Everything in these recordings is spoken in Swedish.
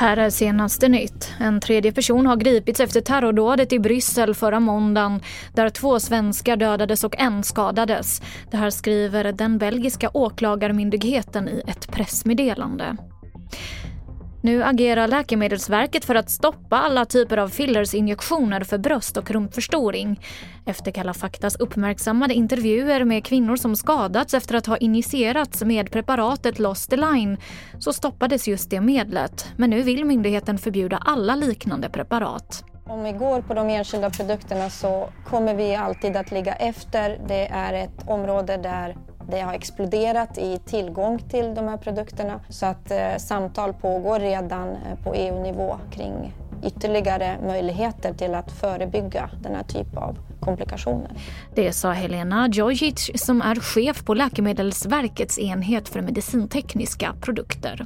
Här är senaste nytt. En tredje person har gripits efter terrordådet i Bryssel förra måndagen där två svenskar dödades och en skadades. Det här skriver den belgiska åklagarmyndigheten i ett pressmeddelande. Nu agerar Läkemedelsverket för att stoppa alla typer av fillersinjektioner för bröst och rumpförstoring. Efter Kalla faktas uppmärksammade intervjuer med kvinnor som skadats efter att ha injicerats med preparatet Losteline så stoppades just det medlet. Men nu vill myndigheten förbjuda alla liknande preparat. Om vi går på de enskilda produkterna så kommer vi alltid att ligga efter. Det är ett område där det har exploderat i tillgång till de här produkterna så att eh, samtal pågår redan eh, på EU-nivå kring ytterligare möjligheter till att förebygga den här typen av komplikationer. Det sa Helena Djojic som är chef på Läkemedelsverkets enhet för medicintekniska produkter.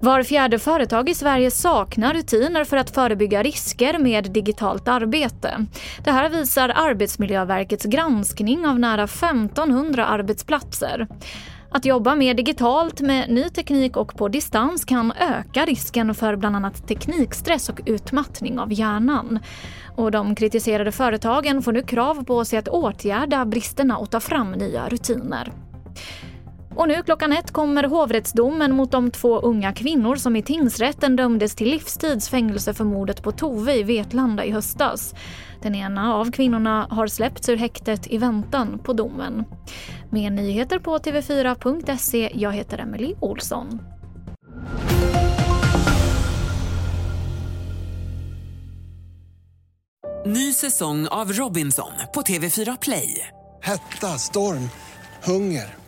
Var fjärde företag i Sverige saknar rutiner för att förebygga risker med digitalt arbete. Det här visar Arbetsmiljöverkets granskning av nära 1500 arbetsplatser. Att jobba mer digitalt med ny teknik och på distans kan öka risken för bland annat teknikstress och utmattning av hjärnan. Och de kritiserade företagen får nu krav på sig att åtgärda bristerna och ta fram nya rutiner. Och nu klockan ett kommer hovrättsdomen mot de två unga kvinnor som i tingsrätten dömdes till livstids fängelse för mordet på Tove i Vetlanda i höstas. Den ena av kvinnorna har släppts ur häktet i väntan på domen. Mer nyheter på tv4.se. Jag heter Emily Olsson. Ny säsong av Robinson på TV4 Play. Hetta, storm, hunger.